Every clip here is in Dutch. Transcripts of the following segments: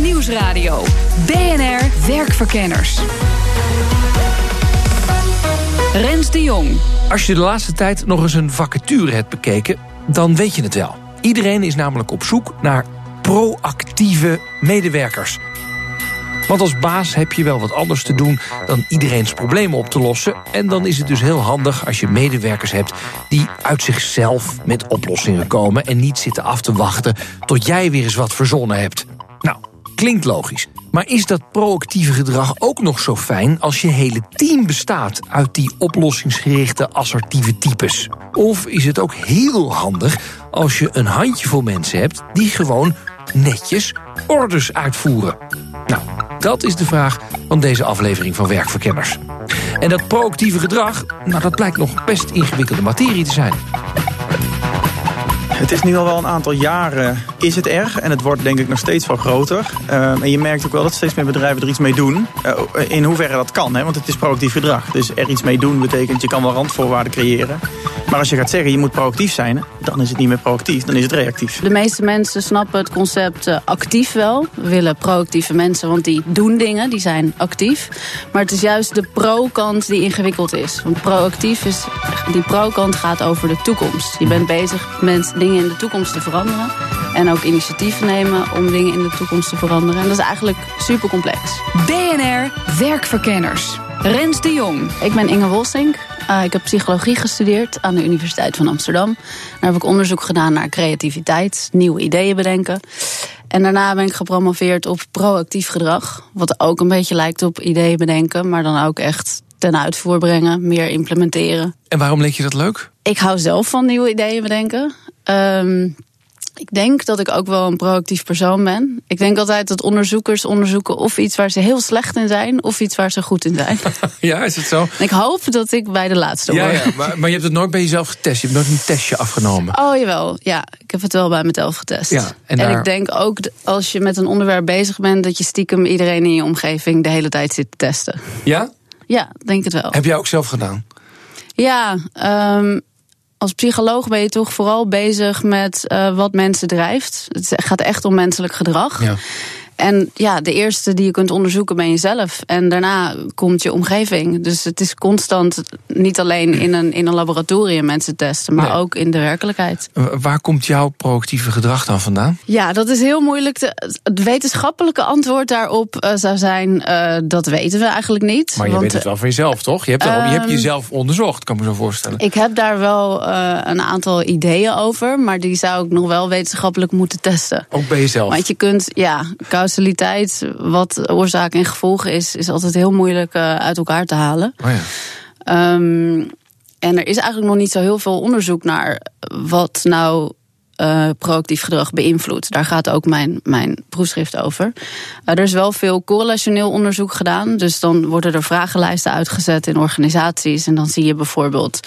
Nieuwsradio. BNR Werkverkenners. Rens de Jong. Als je de laatste tijd nog eens een vacature hebt bekeken, dan weet je het wel. Iedereen is namelijk op zoek naar proactieve medewerkers. Want als baas heb je wel wat anders te doen dan iedereen's problemen op te lossen. En dan is het dus heel handig als je medewerkers hebt die uit zichzelf met oplossingen komen en niet zitten af te wachten tot jij weer eens wat verzonnen hebt. Klinkt logisch. Maar is dat proactieve gedrag ook nog zo fijn als je hele team bestaat uit die oplossingsgerichte assertieve types? Of is het ook heel handig als je een handjevol mensen hebt die gewoon netjes orders uitvoeren? Nou, dat is de vraag van deze aflevering van Werkverkenners. En dat proactieve gedrag, nou, dat blijkt nog best ingewikkelde materie te zijn. Het is nu al wel een aantal jaren is het er. En het wordt denk ik nog steeds wel groter. Uh, en je merkt ook wel dat steeds meer bedrijven er iets mee doen. Uh, in hoeverre dat kan, hè? want het is proactief gedrag. Dus er iets mee doen betekent je kan wel randvoorwaarden creëren. Maar als je gaat zeggen je moet proactief zijn, dan is het niet meer proactief, dan is het reactief. De meeste mensen snappen het concept uh, actief wel. We willen proactieve mensen, want die doen dingen, die zijn actief. Maar het is juist de pro-kant die ingewikkeld is. Want proactief is, die pro-kant gaat over de toekomst. Je bent bezig met dingen in de toekomst te veranderen. En ook initiatieven nemen om dingen in de toekomst te veranderen. En dat is eigenlijk super complex. BNR Werkverkenners. Rens de Jong. Ik ben Inge Wolsink. Uh, ik heb psychologie gestudeerd aan de Universiteit van Amsterdam. Daar heb ik onderzoek gedaan naar creativiteit, nieuwe ideeën bedenken. En daarna ben ik gepromoveerd op proactief gedrag. Wat ook een beetje lijkt op ideeën bedenken, maar dan ook echt ten uitvoer brengen, meer implementeren. En waarom leek je dat leuk? Ik hou zelf van nieuwe ideeën bedenken. Um, ik denk dat ik ook wel een proactief persoon ben. Ik denk altijd dat onderzoekers onderzoeken of iets waar ze heel slecht in zijn, of iets waar ze goed in zijn. ja, is het zo? Ik hoop dat ik bij de laatste ja, hoor. Ja, maar, maar je hebt het nooit bij jezelf getest. Je hebt nooit een testje afgenomen. Oh jawel, ja. Ik heb het wel bij mezelf getest. Ja, en, en ik denk ook als je met een onderwerp bezig bent, dat je stiekem iedereen in je omgeving de hele tijd zit te testen. Ja? Ja, denk het wel. Heb jij ook zelf gedaan? Ja, um, als psycholoog ben je toch vooral bezig met uh, wat mensen drijft. Het gaat echt om menselijk gedrag. Ja. En ja, de eerste die je kunt onderzoeken ben jezelf. En daarna komt je omgeving. Dus het is constant niet alleen in een, in een laboratorium mensen testen, maar Nee. ook in de werkelijkheid. Waar komt jouw proactieve gedrag dan vandaan? Ja, dat is heel moeilijk. Te, het wetenschappelijke antwoord daarop uh, zou zijn: uh, dat weten we eigenlijk niet. Maar je Want, weet het wel van jezelf, toch? Je hebt, al, je hebt Ehm, jezelf onderzocht, kan ik me zo voorstellen. Ik heb daar wel uh, een aantal ideeën over, maar die zou ik nog wel wetenschappelijk moeten testen. Ook bij jezelf. Want je kunt, ja, causaliteit, wat oorzaak en gevolg is, is altijd heel moeilijk uh, uit elkaar te halen. Oh ja. Um, en er is eigenlijk nog niet zo heel veel onderzoek naar wat nou uh, proactief gedrag beïnvloedt. Daar gaat ook mijn, mijn proefschrift over. Uh, er is wel veel correlationeel onderzoek gedaan. Dus dan worden er vragenlijsten uitgezet in organisaties. En dan zie je bijvoorbeeld.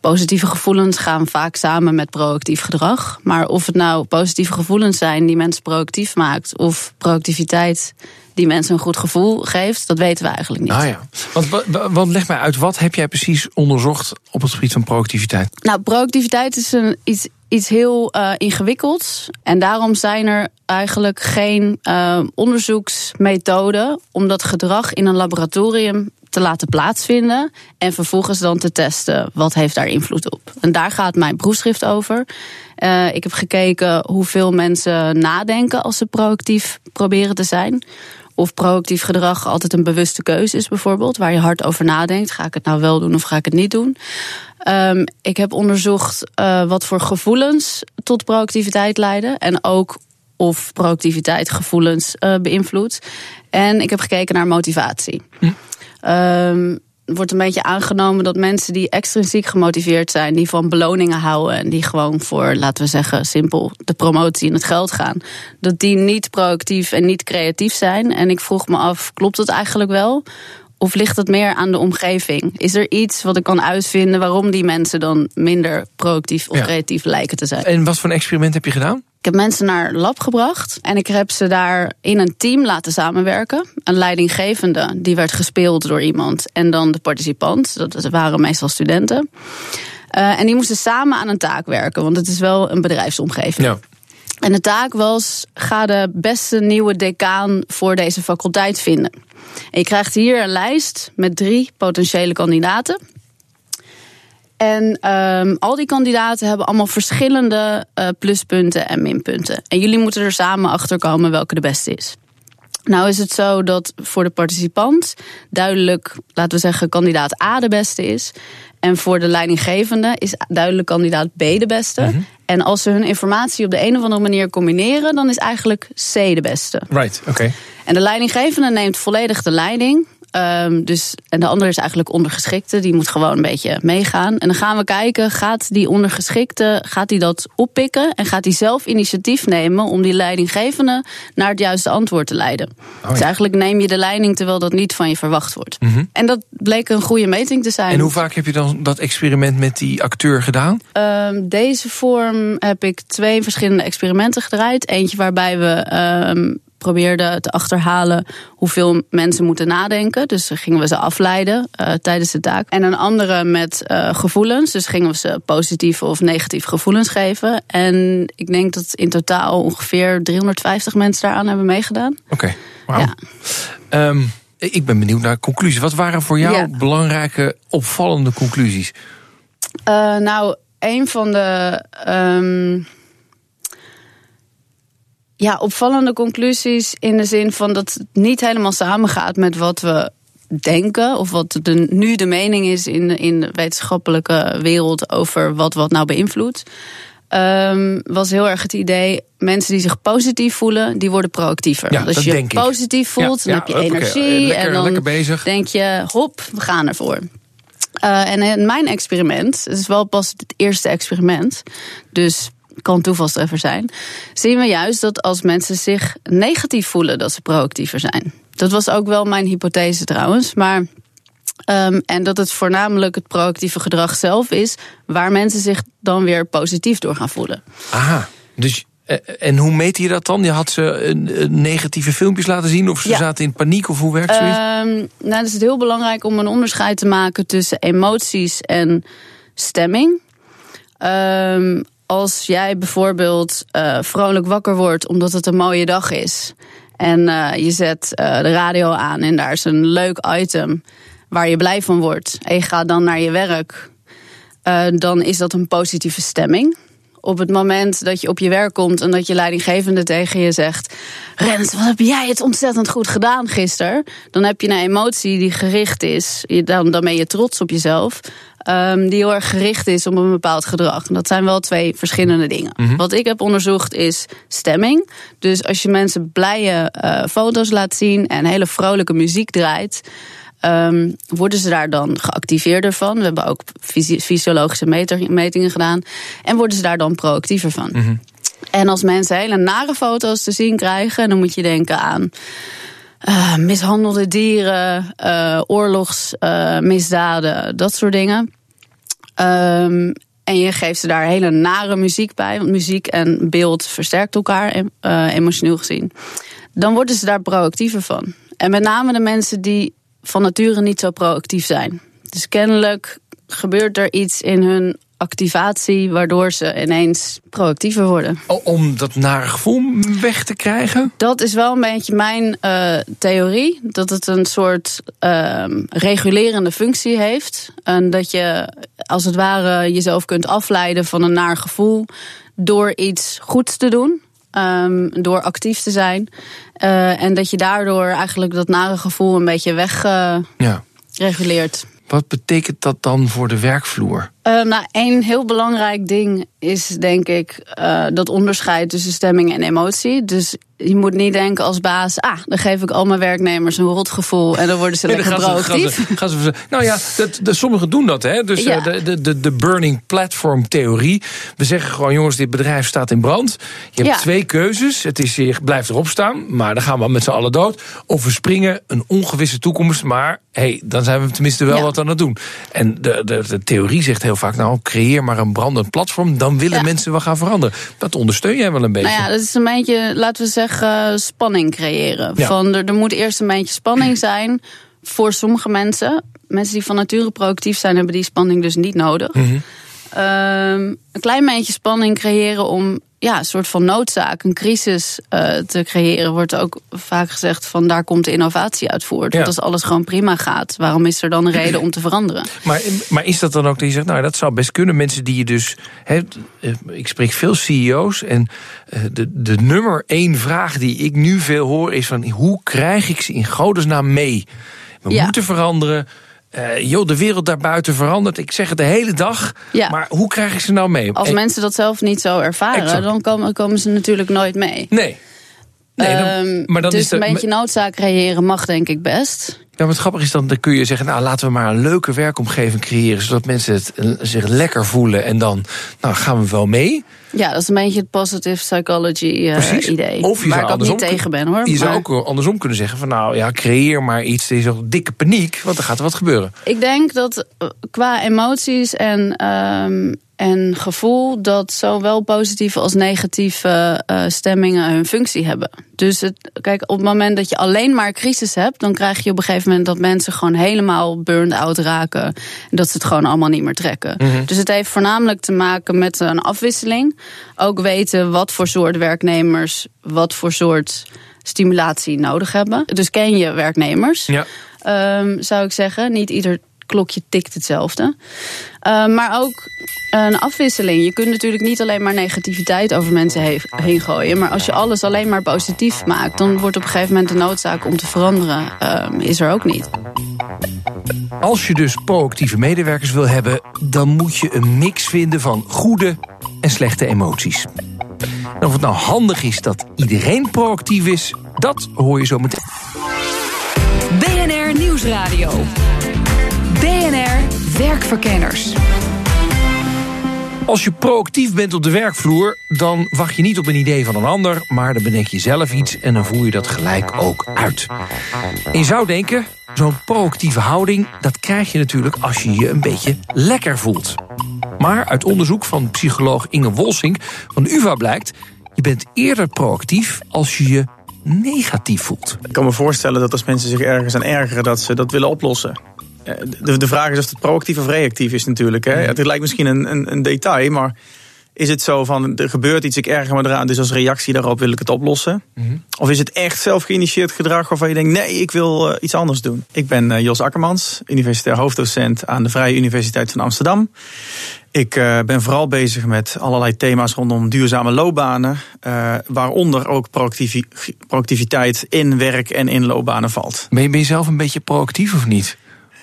Positieve gevoelens gaan vaak samen met proactief gedrag. Maar of het nou positieve gevoelens zijn die mensen proactief maakt, of proactiviteit die mensen een goed gevoel geeft, dat weten we eigenlijk niet. Ah ja. Want, want leg mij uit, wat heb jij precies onderzocht op het gebied van proactiviteit? Nou, proactiviteit is een, iets, iets heel uh, ingewikkelds. En daarom zijn er eigenlijk geen uh, onderzoeksmethoden om dat gedrag in een laboratorium te laten plaatsvinden en vervolgens dan te testen wat heeft daar invloed op. En daar gaat mijn proefschrift over. Uh, ik heb gekeken hoeveel mensen nadenken als ze proactief proberen te zijn. Of proactief gedrag altijd een bewuste keuze is, bijvoorbeeld, waar je hard over nadenkt. Ga ik het nou wel doen of ga ik het niet doen? Um, ik heb onderzocht uh, wat voor gevoelens tot proactiviteit leiden. En ook of proactiviteit gevoelens uh, beïnvloedt. En ik heb gekeken naar motivatie. Hm. Um, wordt een beetje aangenomen dat mensen die extrinsiek gemotiveerd zijn, die van beloningen houden en die gewoon voor, laten we zeggen, simpel de promotie en het geld gaan, dat die niet proactief en niet creatief zijn. En ik vroeg me af, klopt dat eigenlijk wel? Of ligt het meer aan de omgeving? Is er iets wat ik kan uitvinden waarom die mensen dan minder proactief of Ja. creatief lijken te zijn? En wat voor een experiment heb je gedaan? Ik heb mensen naar lab gebracht en ik heb ze daar in een team laten samenwerken. Een leidinggevende, die werd gespeeld door iemand. En dan de participant, dat waren meestal studenten. Eh, en die moesten samen aan een taak werken, want het is wel een bedrijfsomgeving. Ja. En de taak was: ga de beste nieuwe decaan voor deze faculteit vinden. En je krijgt hier een lijst met drie potentiële kandidaten. En ehm, al die kandidaten hebben allemaal verschillende eh, pluspunten en minpunten. En jullie moeten er samen achter komen welke de beste is. Nou is het zo dat voor de participant duidelijk, laten we zeggen, kandidaat A de beste is. En voor de leidinggevende is duidelijk kandidaat B de beste. En als ze hun informatie op de een of andere manier combineren, dan is eigenlijk C de beste. Right, oké. En de leidinggevende neemt volledig de leiding. Ehm, dus, en de andere is eigenlijk ondergeschikte. Die moet gewoon een beetje meegaan. En dan gaan we kijken, gaat die ondergeschikte gaat die dat oppikken? En gaat hij zelf initiatief nemen om die leidinggevende naar het juiste antwoord te leiden? Dus eigenlijk neem je de leiding terwijl dat niet van je verwacht wordt. En dat bleek een goede meting te zijn. En hoe vaak heb je dan dat experiment met die acteur gedaan? Ehm, deze vorm heb ik twee verschillende experimenten gedraaid. Eentje waarbij we ehm, probeerden te achterhalen hoeveel mensen moeten nadenken. Dus gingen we ze afleiden eh, tijdens de taak. En een andere met eh, gevoelens. Dus gingen we ze positieve of negatieve gevoelens geven. En ik denk dat in totaal ongeveer 350 mensen daaraan hebben meegedaan. Oké. Ja. Ehm, ik ben benieuwd naar conclusies. Wat waren voor jou Ja. belangrijke, opvallende conclusies? Eh, nou, een van de ehm, ja, opvallende conclusies in de zin van dat het niet helemaal samengaat met wat we denken of wat de, nu de mening is in, de- in de wetenschappelijke wereld over wat wat nou beïnvloedt. ehm, was heel erg het idee, mensen die zich positief voelen, die worden proactiever. Ja, Want als je ik. positief voelt, Ja, dan ja, heb je energie lekker- en dan lekker bezig. denk je, hop, we gaan ervoor. Eh, en in mijn experiment, het is wel pas het eerste experiment, dus kan toevalstreffer zijn, zien we juist dat als mensen zich negatief voelen, dat ze proactiever zijn. Dat was ook wel mijn hypothese trouwens, maar. ehm, en dat het voornamelijk het proactieve gedrag zelf is, waar mensen zich dan weer positief door gaan voelen. Aha, dus... eh, En hoe meet je dat dan? Je had ze een negatieve filmpjes laten zien of ze Ja. zaten in paniek of hoe werkt zoiets? Ehm nou, dan is het heel belangrijk om een onderscheid te maken tussen emoties en stemming. Ehm, als jij bijvoorbeeld eh, vrolijk wakker wordt omdat het een mooie dag is. En eh, je zet eh, de radio aan en daar is een leuk item waar je blij van wordt. En je gaat dan naar je werk. dan is dat een positieve stemming. Op het moment dat je op je werk komt en dat je leidinggevende tegen je zegt: Rens, wat heb jij het ontzettend goed gedaan gisteren? Dan heb je een emotie die gericht is. Dan, dan ben je trots op jezelf. ehm, die heel erg gericht is op een bepaald gedrag. En dat zijn wel twee verschillende dingen. Wat ik heb onderzocht is stemming. Dus als je mensen blije eh, foto's laat zien en hele vrolijke muziek draait. Ehm, worden ze daar dan geactiveerder van? We hebben ook fysi- fysiologische meter- metingen gedaan. En worden ze daar dan proactiever van? En als mensen hele nare foto's te zien krijgen, dan moet je denken aan eh, mishandelde dieren, eh oorlogsmisdaden, dat soort dingen. Ehm, en je geeft ze daar hele nare muziek bij, want muziek en beeld versterkt elkaar em- eh, emotioneel gezien. Dan worden ze daar proactiever van. En met name de mensen die van nature niet zo proactief zijn. Dus kennelijk gebeurt er iets in hun activatie waardoor ze ineens proactiever worden. O- Om dat nare gevoel weg te krijgen? Dat is wel een beetje mijn eh, theorie. Dat het een soort ehm, regulerende functie heeft. En dat je als het ware jezelf kunt afleiden van een naar gevoel. door iets goeds te doen. Ehm, door actief te zijn. Eh, en dat je daardoor eigenlijk dat nare gevoel een beetje wegreguleert. Ja. Wat betekent dat dan voor de werkvloer? Uh, nou, één heel belangrijk ding is denk ik uh, dat onderscheid tussen stemming en emotie. Dus je moet niet denken als baas, ah, dan geef ik al mijn werknemers een rotgevoel en dan worden ze lekker proactief. Gaan ze, nou ja, dat, sommigen doen dat, hè? Dus ja. de, de, de burning platform theorie. We zeggen gewoon, jongens, dit bedrijf staat in brand. Je hebt twee keuzes. Het is, je blijft erop staan, maar dan gaan we met z'n allen dood. Of we springen een ongewisse toekomst, maar hey, dan zijn we tenminste wel wat aan het doen. En de, de, de, theorie zegt heel vaak, nou, creëer maar een brandend platform, dan willen mensen wel gaan veranderen. Dat ondersteun jij wel een beetje. Nou ja, dat is een beetje, laten we zeggen, spanning creëren. Van, er, er moet eerst een beetje spanning zijn voor sommige mensen. Mensen die van nature proactief zijn, hebben die spanning dus niet nodig. Mm een klein beetje spanning creëren om ja, een soort van noodzaak, een crisis uh, te creëren, wordt ook vaak gezegd van daar komt de innovatie uit voort. Want als alles gewoon prima gaat, waarom is er dan een reden om te veranderen? Maar, maar is dat dan ook dat je zegt, nou dat zou best kunnen. Mensen die je dus, he, eh, ik spreek veel CEO's en uh, de, de nummer één vraag die ik nu veel hoor is van hoe krijg ik ze in godesnaam mee? We ja. moeten veranderen. Uh, joh, de wereld daarbuiten verandert. Ik zeg het de hele dag. Ja. Maar hoe krijg ik ze nou mee? Als mensen dat zelf niet zo ervaren, exact. dan komen, komen, ze natuurlijk nooit mee. Nee. nee dan, um, maar dan dus is de, een beetje noodzaak creëren mag denk ik best. Ja, wat grappig is dan, dan kun je zeggen, nou laten we maar een leuke werkomgeving creëren, zodat mensen het, eh, zich lekker voelen en dan nou, gaan we wel mee. Ja, dat is een beetje het positive psychology uh, idee. Of je waar zou ik ook niet tegen ben hoor. Je maar... zou ook andersom kunnen zeggen van nou ja, creëer maar iets, die zo dikke paniek, want er gaat er wat gebeuren. Ik denk dat qua emoties en um, en gevoel dat zowel positieve als negatieve uh, stemmingen hun functie hebben. Dus het, kijk, op het moment dat je alleen maar crisis hebt, dan krijg je op een gegeven moment dat mensen gewoon helemaal burned out raken. En dat ze het gewoon allemaal niet meer trekken. Mm -hmm. Dus het heeft voornamelijk te maken met een afwisseling. Ook weten wat voor soort werknemers, wat voor soort stimulatie nodig hebben. Dus ken je werknemers. Ja. Um, zou ik zeggen. Niet ieder klokje tikt hetzelfde. Uh, maar ook een afwisseling. Je kunt natuurlijk niet alleen maar negativiteit over mensen he heen gooien. Maar als je alles alleen maar positief maakt, dan wordt op een gegeven moment de noodzaak om te veranderen, uh, is er ook niet. Als je dus proactieve medewerkers wil hebben, dan moet je een mix vinden van goede en slechte emoties. En of het nou handig is dat iedereen proactief is, dat hoor je zo meteen. BNR Nieuwsradio. BNR Werkverkenners. Als je proactief bent op de werkvloer, dan wacht je niet op een idee van een ander, maar dan bedenk je zelf iets en dan voer je dat gelijk ook uit. En je zou denken, zo'n proactieve houding, dat krijg je natuurlijk als je je een beetje lekker voelt. Maar uit onderzoek van psycholoog Inge Wolsink van de UvA blijkt, je bent eerder proactief als je je negatief voelt. Ik kan me voorstellen dat als mensen zich ergens aan ergeren, dat ze dat willen oplossen. De, de vraag is of het proactief of reactief is natuurlijk. Hè. Het lijkt misschien een, een, een detail, maar is het zo van er gebeurt iets, ik erger me eraan, dus als reactie daarop wil ik het oplossen? Mm -hmm. Of is het echt zelf geïnitieerd gedrag waarvan je denkt, nee, ik wil uh, iets anders doen? Ik ben uh, Jos Akkermans, universitair hoofddocent aan de Vrije Universiteit van Amsterdam. Ik uh, ben vooral bezig met allerlei thema's rondom duurzame loopbanen, waaronder ook proactiviteit in werk en in loopbanen valt. Ben je, ben je zelf een beetje proactief of niet?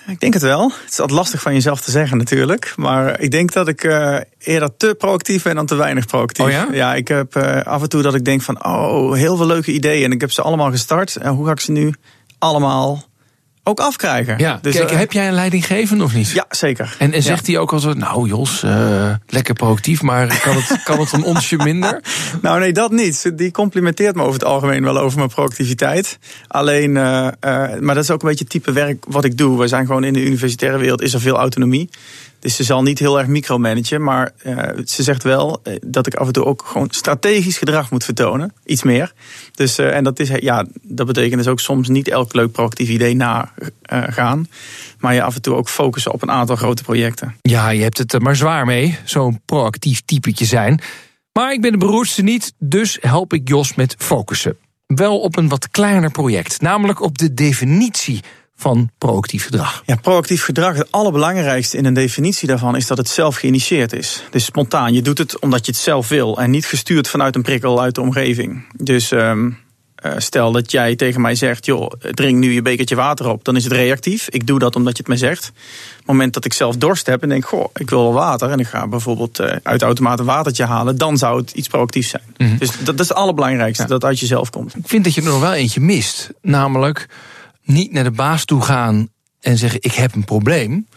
Ik denk het wel. Het is altijd lastig van jezelf te zeggen natuurlijk. Maar ik denk dat ik uh, eerder te proactief ben dan te weinig proactief. Oh ja? ja, ik heb uh, af en toe dat ik denk van... oh, heel veel leuke ideeën en ik heb ze allemaal gestart. En hoe ga ik ze nu allemaal ook afkrijgen. Ja, dus, kijk, uh, heb jij een leidinggevende of niet? Ja, zeker. En, en zegt hij ook al zo, nou Jos, uh, lekker proactief, maar kan het, kan het een onsje minder? Nou nee, dat niet. Die complimenteert me over het algemeen wel over mijn proactiviteit. Alleen, uh, maar dat is ook een beetje het type werk wat ik doe. We zijn gewoon in de universitaire wereld, is er veel autonomie. Dus ze zal niet heel erg micromanagen, maar uh, ze zegt wel uh, dat ik af en toe ook gewoon strategisch gedrag moet vertonen. Iets meer. Dus, uh, en dat, is, ja, dat betekent dus ook soms niet elk leuk proactief idee nagaan. maar je af en toe ook focussen op een aantal grote projecten. Ja, je hebt het er maar zwaar mee, zo'n proactief typetje zijn. Maar ik ben de beroerdste niet, dus help ik Jos met focussen. Wel op een wat kleiner project, namelijk op de definitie van proactief gedrag? Ja, proactief gedrag, het allerbelangrijkste in een definitie daarvan is dat het zelf geïnitieerd is. Dus spontaan. Je doet het omdat je het zelf wil en niet gestuurd vanuit een prikkel uit de omgeving. Dus um, Eh, stel dat jij tegen mij zegt, joh, drink nu je bekertje water op. Dan is het reactief. Ik doe dat omdat je het mij zegt. Op het moment dat ik zelf dorst heb en denk, goh, ik wil wel water. En ik ga bijvoorbeeld uh, uit de automaat een watertje halen. Dan zou het iets proactiefs zijn. Mhm. Dus dat, dat is het allerbelangrijkste, dat uit jezelf komt. Ik vind dat je er nog wel eentje mist. Namelijk niet naar de baas toe gaan en zeggen, ik heb een probleem.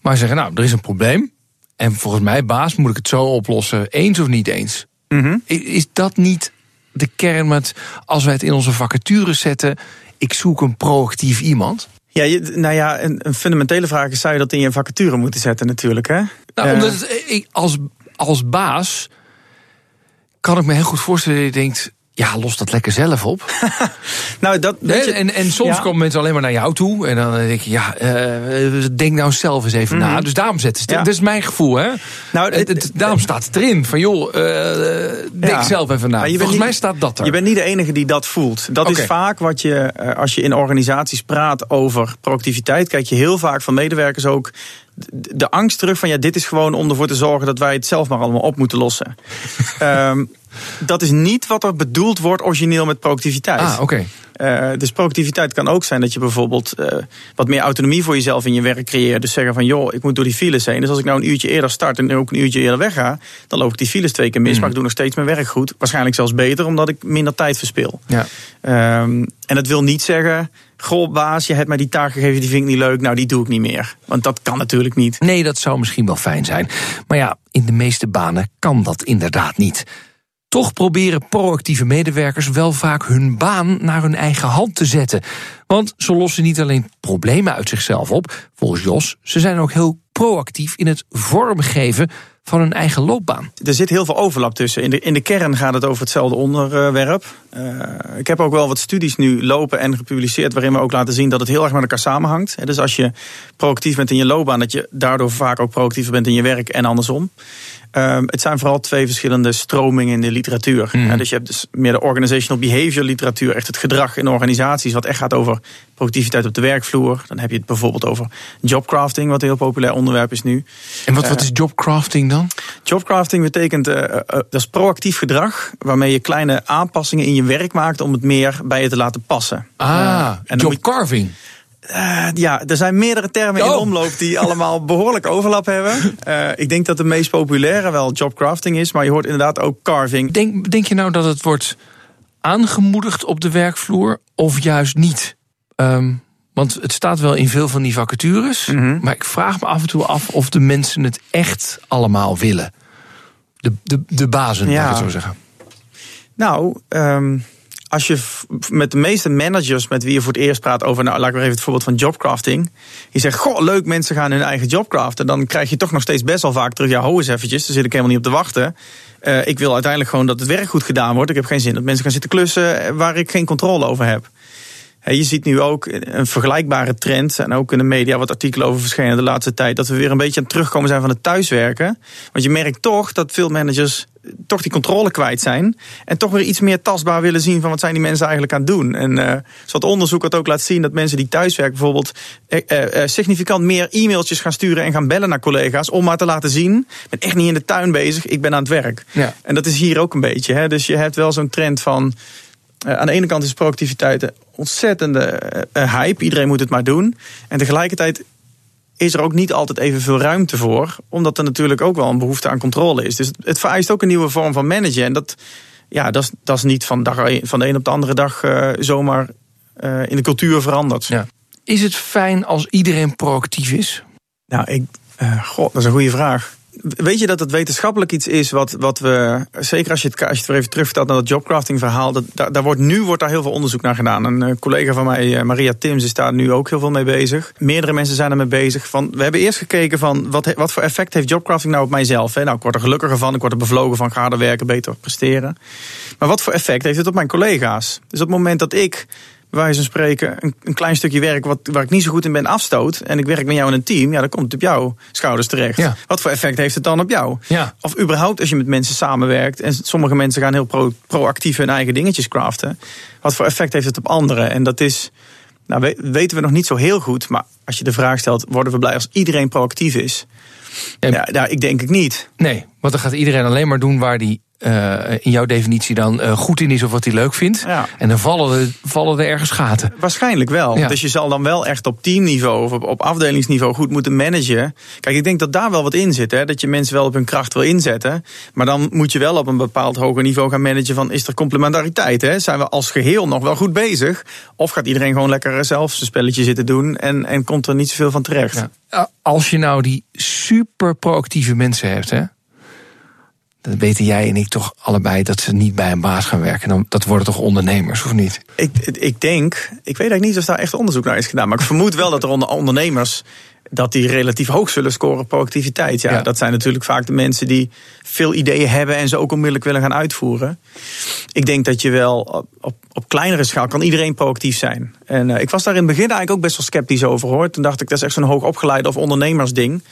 Maar zeggen, nou, er is een probleem. En volgens mij, baas, moet ik het zo oplossen. Eens of niet eens? Mhm. Is dat niet de kern met, als wij het in onze vacatures zetten... ik zoek een proactief iemand? Ja, nou ja, een, een fundamentele vraag is: zou je dat in je vacature moeten zetten, natuurlijk? Hè? Nou, Eh, omdat het, als, als baas kan ik me heel goed voorstellen dat je denkt... ja, los dat lekker zelf op. nou, dat, je- en, en soms Ja. komen mensen alleen maar naar jou toe. En dan denk je, ja, eh, denk nou zelf eens even na. Dus daarom zetten ze. Mhm. Ja. Dat is mijn gevoel, hè? Nou, Het- het- daarom staat het erin. Van joh, eh, denk Ja. zelf even na. Volgens niet- mij staat dat er. Je bent niet de enige die dat voelt. Dat is vaak wat je, eh, als je in organisaties praat over productiviteit, kijk je heel vaak van medewerkers ook de, angst terug van ja, dit is gewoon om ervoor te zorgen dat wij het zelf maar allemaal op moeten lossen. Ehm, dat is niet wat er bedoeld wordt origineel met productiviteit. Ah, oké. Eh, dus productiviteit kan ook zijn dat je bijvoorbeeld eh, wat meer autonomie voor jezelf in je werk creëert. Dus zeggen van joh, ik moet door die files heen. Dus als ik nou een uurtje eerder start en ook een uurtje eerder wegga, dan loop ik die files twee keer mis. Maar ik doe nog steeds mijn werk goed. Waarschijnlijk zelfs beter, omdat ik minder tijd verspil. Ja. Ehm, en dat wil niet zeggen, goh baas, je hebt mij die taak gegeven, die vind ik niet leuk. Nou, die doe ik niet meer. Want dat kan natuurlijk niet. Nee, dat zou misschien wel fijn zijn. Maar ja, in de meeste banen kan dat inderdaad niet. Toch proberen proactieve medewerkers wel vaak hun baan naar hun eigen hand te zetten. Want ze lossen niet alleen problemen uit zichzelf op, volgens Jos, ze zijn ook heel proactief in het vormgeven van hun eigen loopbaan. Er zit heel veel overlap tussen. In de, in de kern gaat het over hetzelfde onderwerp. Eh, ik heb ook wel wat studies nu lopen en gepubliceerd... waarin we ook laten zien dat het heel erg met elkaar samenhangt. Dus als je proactief bent in je loopbaan... dat je daardoor vaak ook proactiever bent in je werk en andersom. Ehm, het zijn vooral twee verschillende stromingen in de literatuur. Ja, dus je hebt dus meer de organizational behavior literatuur... echt het gedrag in organisaties... wat echt gaat over productiviteit op de werkvloer. Dan heb je het bijvoorbeeld over jobcrafting... wat een heel populair onderwerp is nu. En wat, wat is jobcrafting dan? Jobcrafting betekent, eh, eh, dat is proactief gedrag, waarmee je kleine aanpassingen in je werk maakt om het meer bij je te laten passen. Ah, en moet- jobcarving. Eh, ja, er zijn meerdere termen in omloop die allemaal behoorlijk overlap hebben. Eh, ik denk dat de meest populaire wel jobcrafting is, maar je hoort inderdaad ook carving. Denk, denk je nou dat het wordt aangemoedigd op de werkvloer of juist niet? Ehm, want het staat wel in veel van die vacatures. Mhm. Maar ik vraag me af en toe af of de mensen het echt allemaal willen. De, de, de bazen, Ja. laat ik het zo zeggen. Nou, ehm, als je met de meeste managers met wie je voor het eerst praat over, nou, laat ik maar even het voorbeeld van jobcrafting. Je zegt, goh, leuk, mensen gaan hun eigen job craften. Dan krijg je toch nog steeds best wel vaak terug, ja, ho eens eventjes, daar zit ik helemaal niet op te wachten. Eh, ik wil uiteindelijk gewoon dat het werk goed gedaan wordt. Ik heb geen zin dat mensen gaan zitten klussen eh, waar ik geen controle over heb. Je ziet nu ook een vergelijkbare trend, en ook in de media wat artikelen over verschenen de laatste tijd, dat we weer een beetje aan het terugkomen zijn van het thuiswerken. Want je merkt toch dat veel managers toch die controle kwijt zijn. En toch weer iets meer tastbaar willen zien van wat zijn die mensen eigenlijk aan het doen. En eh zoals onderzoek wat ook laat zien dat mensen die thuiswerken bijvoorbeeld eh, eh, significant meer e-mailtjes gaan sturen en gaan bellen naar collega's. Om maar te laten zien, ik ben echt niet in de tuin bezig, ik ben aan het werk. Ja. En dat is hier ook een beetje. Hè? Dus je hebt wel zo'n trend van. aan de ene kant is productiviteit een ontzettende hype. Iedereen moet het maar doen. En tegelijkertijd is er ook niet altijd evenveel ruimte voor. Omdat er natuurlijk ook wel een behoefte aan controle is. Dus het, vereist ook een nieuwe vorm van managen. En dat, ja, dat, is, dat is niet van, dag, van de een op de andere dag eh, zomaar eh, in de cultuur veranderd. Ja. Is het fijn als iedereen proactief is? Nou, ik, eh, god, dat is een goede vraag. Weet je dat het wetenschappelijk iets is wat, wat we. Zeker als je het, als je weer even terugvertelt naar dat jobcrafting verhaal. Dat, daar, wordt, nu wordt daar heel veel onderzoek naar gedaan. Een eh, collega van mij, eh, Maria Tims, is daar nu ook heel veel mee bezig. Meerdere mensen zijn ermee bezig. Van, we hebben eerst gekeken van wat, wat voor effect heeft jobcrafting nou op mijzelf. Hè? Nou, ik word er gelukkiger van, ik word er bevlogen van, ga harder werken, beter presteren. Maar wat voor effect heeft het op mijn collega's? Dus op het moment dat ik wijze van spreken, een, een klein stukje werk wat, waar ik niet zo goed in ben afstoot. En ik werk met jou in een team, ja, dan komt het op jouw schouders terecht. Ja. Wat voor effect heeft het dan op jou? Ja. Of überhaupt als je met mensen samenwerkt. En sommige mensen gaan heel pro, proactief hun eigen dingetjes craften. Wat voor effect heeft het op anderen? En dat is, nou, we- weten we nog niet zo heel goed. Maar als je de vraag stelt, worden we blij als iedereen proactief is? En- Ja, nou, ik denk het niet. Nee, want dan gaat iedereen alleen maar doen waar die eh, in jouw definitie dan eh, goed in is of wat hij leuk vindt. Ja. En dan vallen er, vallen er ergens gaten. Waarschijnlijk wel. Ja. Dus je zal dan wel echt op teamniveau of op, op afdelingsniveau goed moeten managen. Kijk, ik denk dat daar wel wat in zit. Hè? Dat je mensen wel op hun kracht wil inzetten. Maar dan moet je wel op een bepaald hoger niveau gaan managen van is er complementariteit? Hè? Zijn we als geheel nog wel goed bezig? Of gaat iedereen gewoon lekker zelf zijn spelletje zitten doen en, en komt er niet zoveel van terecht? Ja. Als je nou die super proactieve mensen hebt, hè, dan weten jij en ik toch allebei dat ze niet bij een baas gaan werken. Dan, dat worden toch ondernemers, of niet? Ik, ik denk, ik weet eigenlijk niet of daar echt onderzoek naar is gedaan. Maar ik vermoed wel dat er onder ondernemers. dat die relatief hoog zullen scoren op proactiviteit. Ja, Ja. dat zijn natuurlijk vaak de mensen die veel ideeën hebben en ze ook onmiddellijk willen gaan uitvoeren. Ik denk dat je wel op, op, op kleinere schaal kan iedereen proactief zijn. En eh, ik was daar in het begin eigenlijk ook best wel sceptisch over hoor. Toen dacht ik, dat is echt zo'n hoog opgeleide of ondernemersding.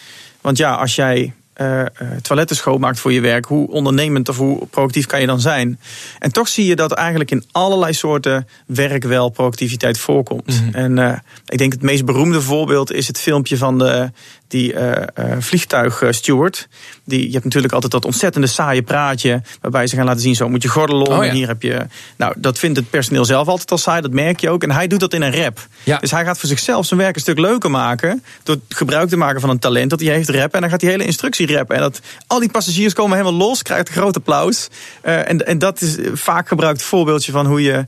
Want ja, als jij eh, eh, toiletten schoonmaakt voor je werk, hoe ondernemend of hoe proactief kan je dan zijn? En toch zie je dat eigenlijk in allerlei soorten werk wel proactiviteit voorkomt. En eh, ik denk het meest beroemde voorbeeld is het filmpje van de, die eh eh vliegtuigsteward. Die, je hebt natuurlijk altijd dat ontzettende saaie praatje. waarbij ze gaan laten zien: zo moet je gordel om. Oh ja. En hier heb je. Nou, dat vindt het personeel zelf altijd al saai, dat merk je ook. En hij doet dat in een rap. Ja. Dus hij gaat voor zichzelf zijn werk een stuk leuker maken. door gebruik te maken van een talent dat hij heeft rappen. En dan gaat die hele instructie rappen. En dat, al die passagiers komen helemaal los, krijgt een groot applaus. Eh, en, en dat is vaak gebruikt voorbeeldje van hoe je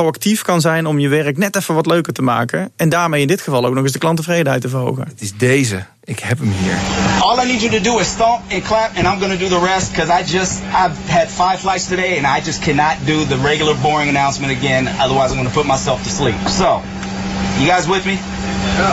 proactief kan zijn om je werk net even wat leuker te maken. En daarmee in dit geval ook nog eens de klanttevredenheid te verhogen. Het is deze. Ik heb hem hier. All I need you to do is stomp and clap, and I'm gonna do the rest because I just I've had five flights today, and I just cannot do the regular boring announcement again. Otherwise, I'm gonna put myself to sleep. So, you guys with me?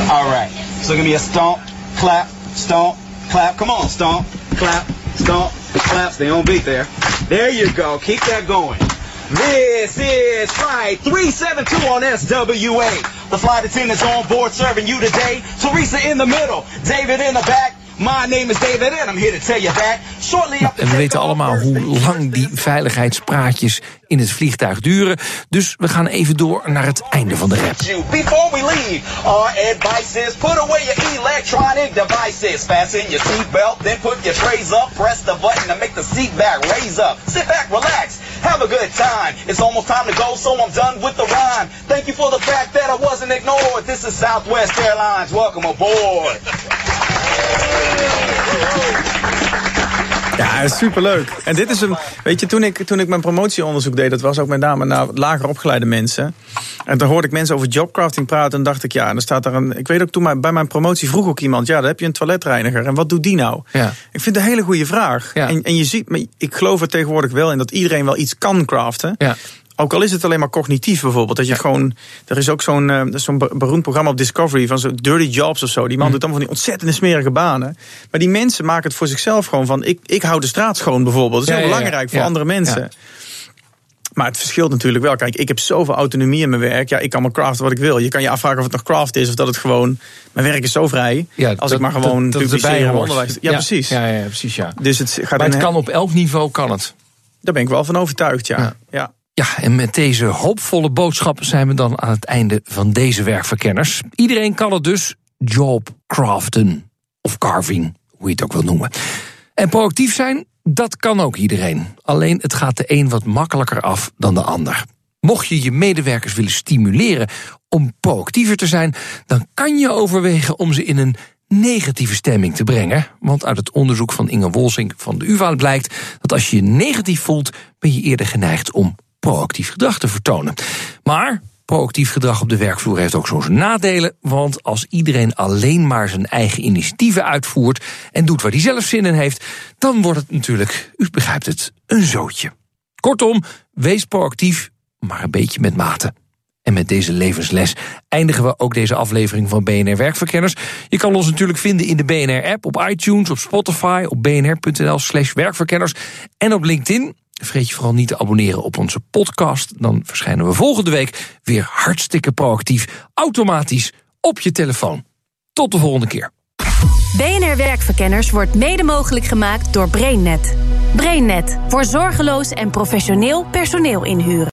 All right. So give me a stomp, clap, stomp, clap. Come on, stomp, clap, stomp, clap. Stay on beat there. There you go. Keep that going. This is flight 372 on SWA. The flight attendants on board serving you today. Teresa in the middle, David in the back. My name is David and I'm here to tell you that shortly after En we weten allemaal hoe lang die veiligheidspraatjes in het vliegtuig duren. Dus we gaan even door naar het einde van de rap. Before we leave, our advice is put away your electronic devices. Fasten your seatbelt, then put your trays up. Press the button to make the seat back raise up. Sit back, relax, have a good time. It's almost time to go, so I'm done with the rhyme. Thank you for the fact that I wasn't ignored. This is Southwest Airlines. Welcome aboard. Ja, superleuk. En dit is een. Weet je, toen ik, toen ik mijn promotieonderzoek deed, dat was ook met name naar lager opgeleide mensen. En toen hoorde ik mensen over jobcrafting praten. En dacht ik, ja, en dan staat er een. Ik weet ook toen bij mijn promotie vroeg ook iemand, ja, dan heb je een toiletreiniger. En wat doet die nou? Ja. Ik vind het een hele goede vraag. Ja. En, en je ziet, maar ik geloof er tegenwoordig wel in dat iedereen wel iets kan craften. Ja. Ook al is het alleen maar cognitief bijvoorbeeld. Dat je gewoon. Er is ook zo'n eh, zo'n be- beroemd programma op Discovery van zo'n Dirty Jobs of zo. Die man doet allemaal van die ontzettende smerige banen. Maar die mensen maken het voor zichzelf gewoon van. Ik, ik hou de straat schoon bijvoorbeeld. Dat is Ja, heel ja, belangrijk voor andere mensen. Maar het verschilt natuurlijk wel. Kijk, ik heb zoveel autonomie in mijn werk. Ja, ik kan maar craften wat ik wil. Je kan je afvragen of het nog craft is of dat het gewoon. Mijn werk is zo vrij. Ja, als dat- ik maar gewoon dat, publiceer onderwijs. Ja, precies. Ja, ja, precies, ja. Dus het gaat Maar het kan op elk niveau, kan het. Daar ben ik wel van overtuigd, ja. Ja. Ja. En met deze hoopvolle boodschap zijn we dan aan het einde van deze werkverkenners. Iedereen kan het dus jobcraften of carving, hoe je het ook wil noemen. En proactief zijn, dat kan ook iedereen. Alleen het gaat de een wat makkelijker af dan de ander. Mocht je je medewerkers willen stimuleren om proactiever te zijn, dan kan je overwegen om ze in een negatieve stemming te brengen. Want uit het onderzoek van Inge Wolsink van de UvA blijkt dat als je je negatief voelt, ben je eerder geneigd om proactief gedrag te vertonen. Maar proactief gedrag op de werkvloer heeft ook zo nadelen. Want als iedereen alleen maar zijn eigen initiatieven uitvoert en doet waar hij zelf zin in heeft, dan wordt het natuurlijk, u begrijpt het, een zootje. Kortom, wees proactief, maar een beetje met mate. En met deze levensles eindigen we ook deze aflevering van BNR Werkverkenners. Je kan ons natuurlijk vinden in de BNR-app, op iTunes, op Spotify, op bnr.nl slash werkverkenners en op LinkedIn. Vergeet je vooral niet te abonneren op onze podcast. Dan verschijnen we volgende week weer hartstikke proactief, automatisch op je telefoon. Tot de volgende keer. BNR Werkverkenners wordt mede mogelijk gemaakt door BrainNet. BrainNet voor zorgeloos en professioneel personeel inhuren.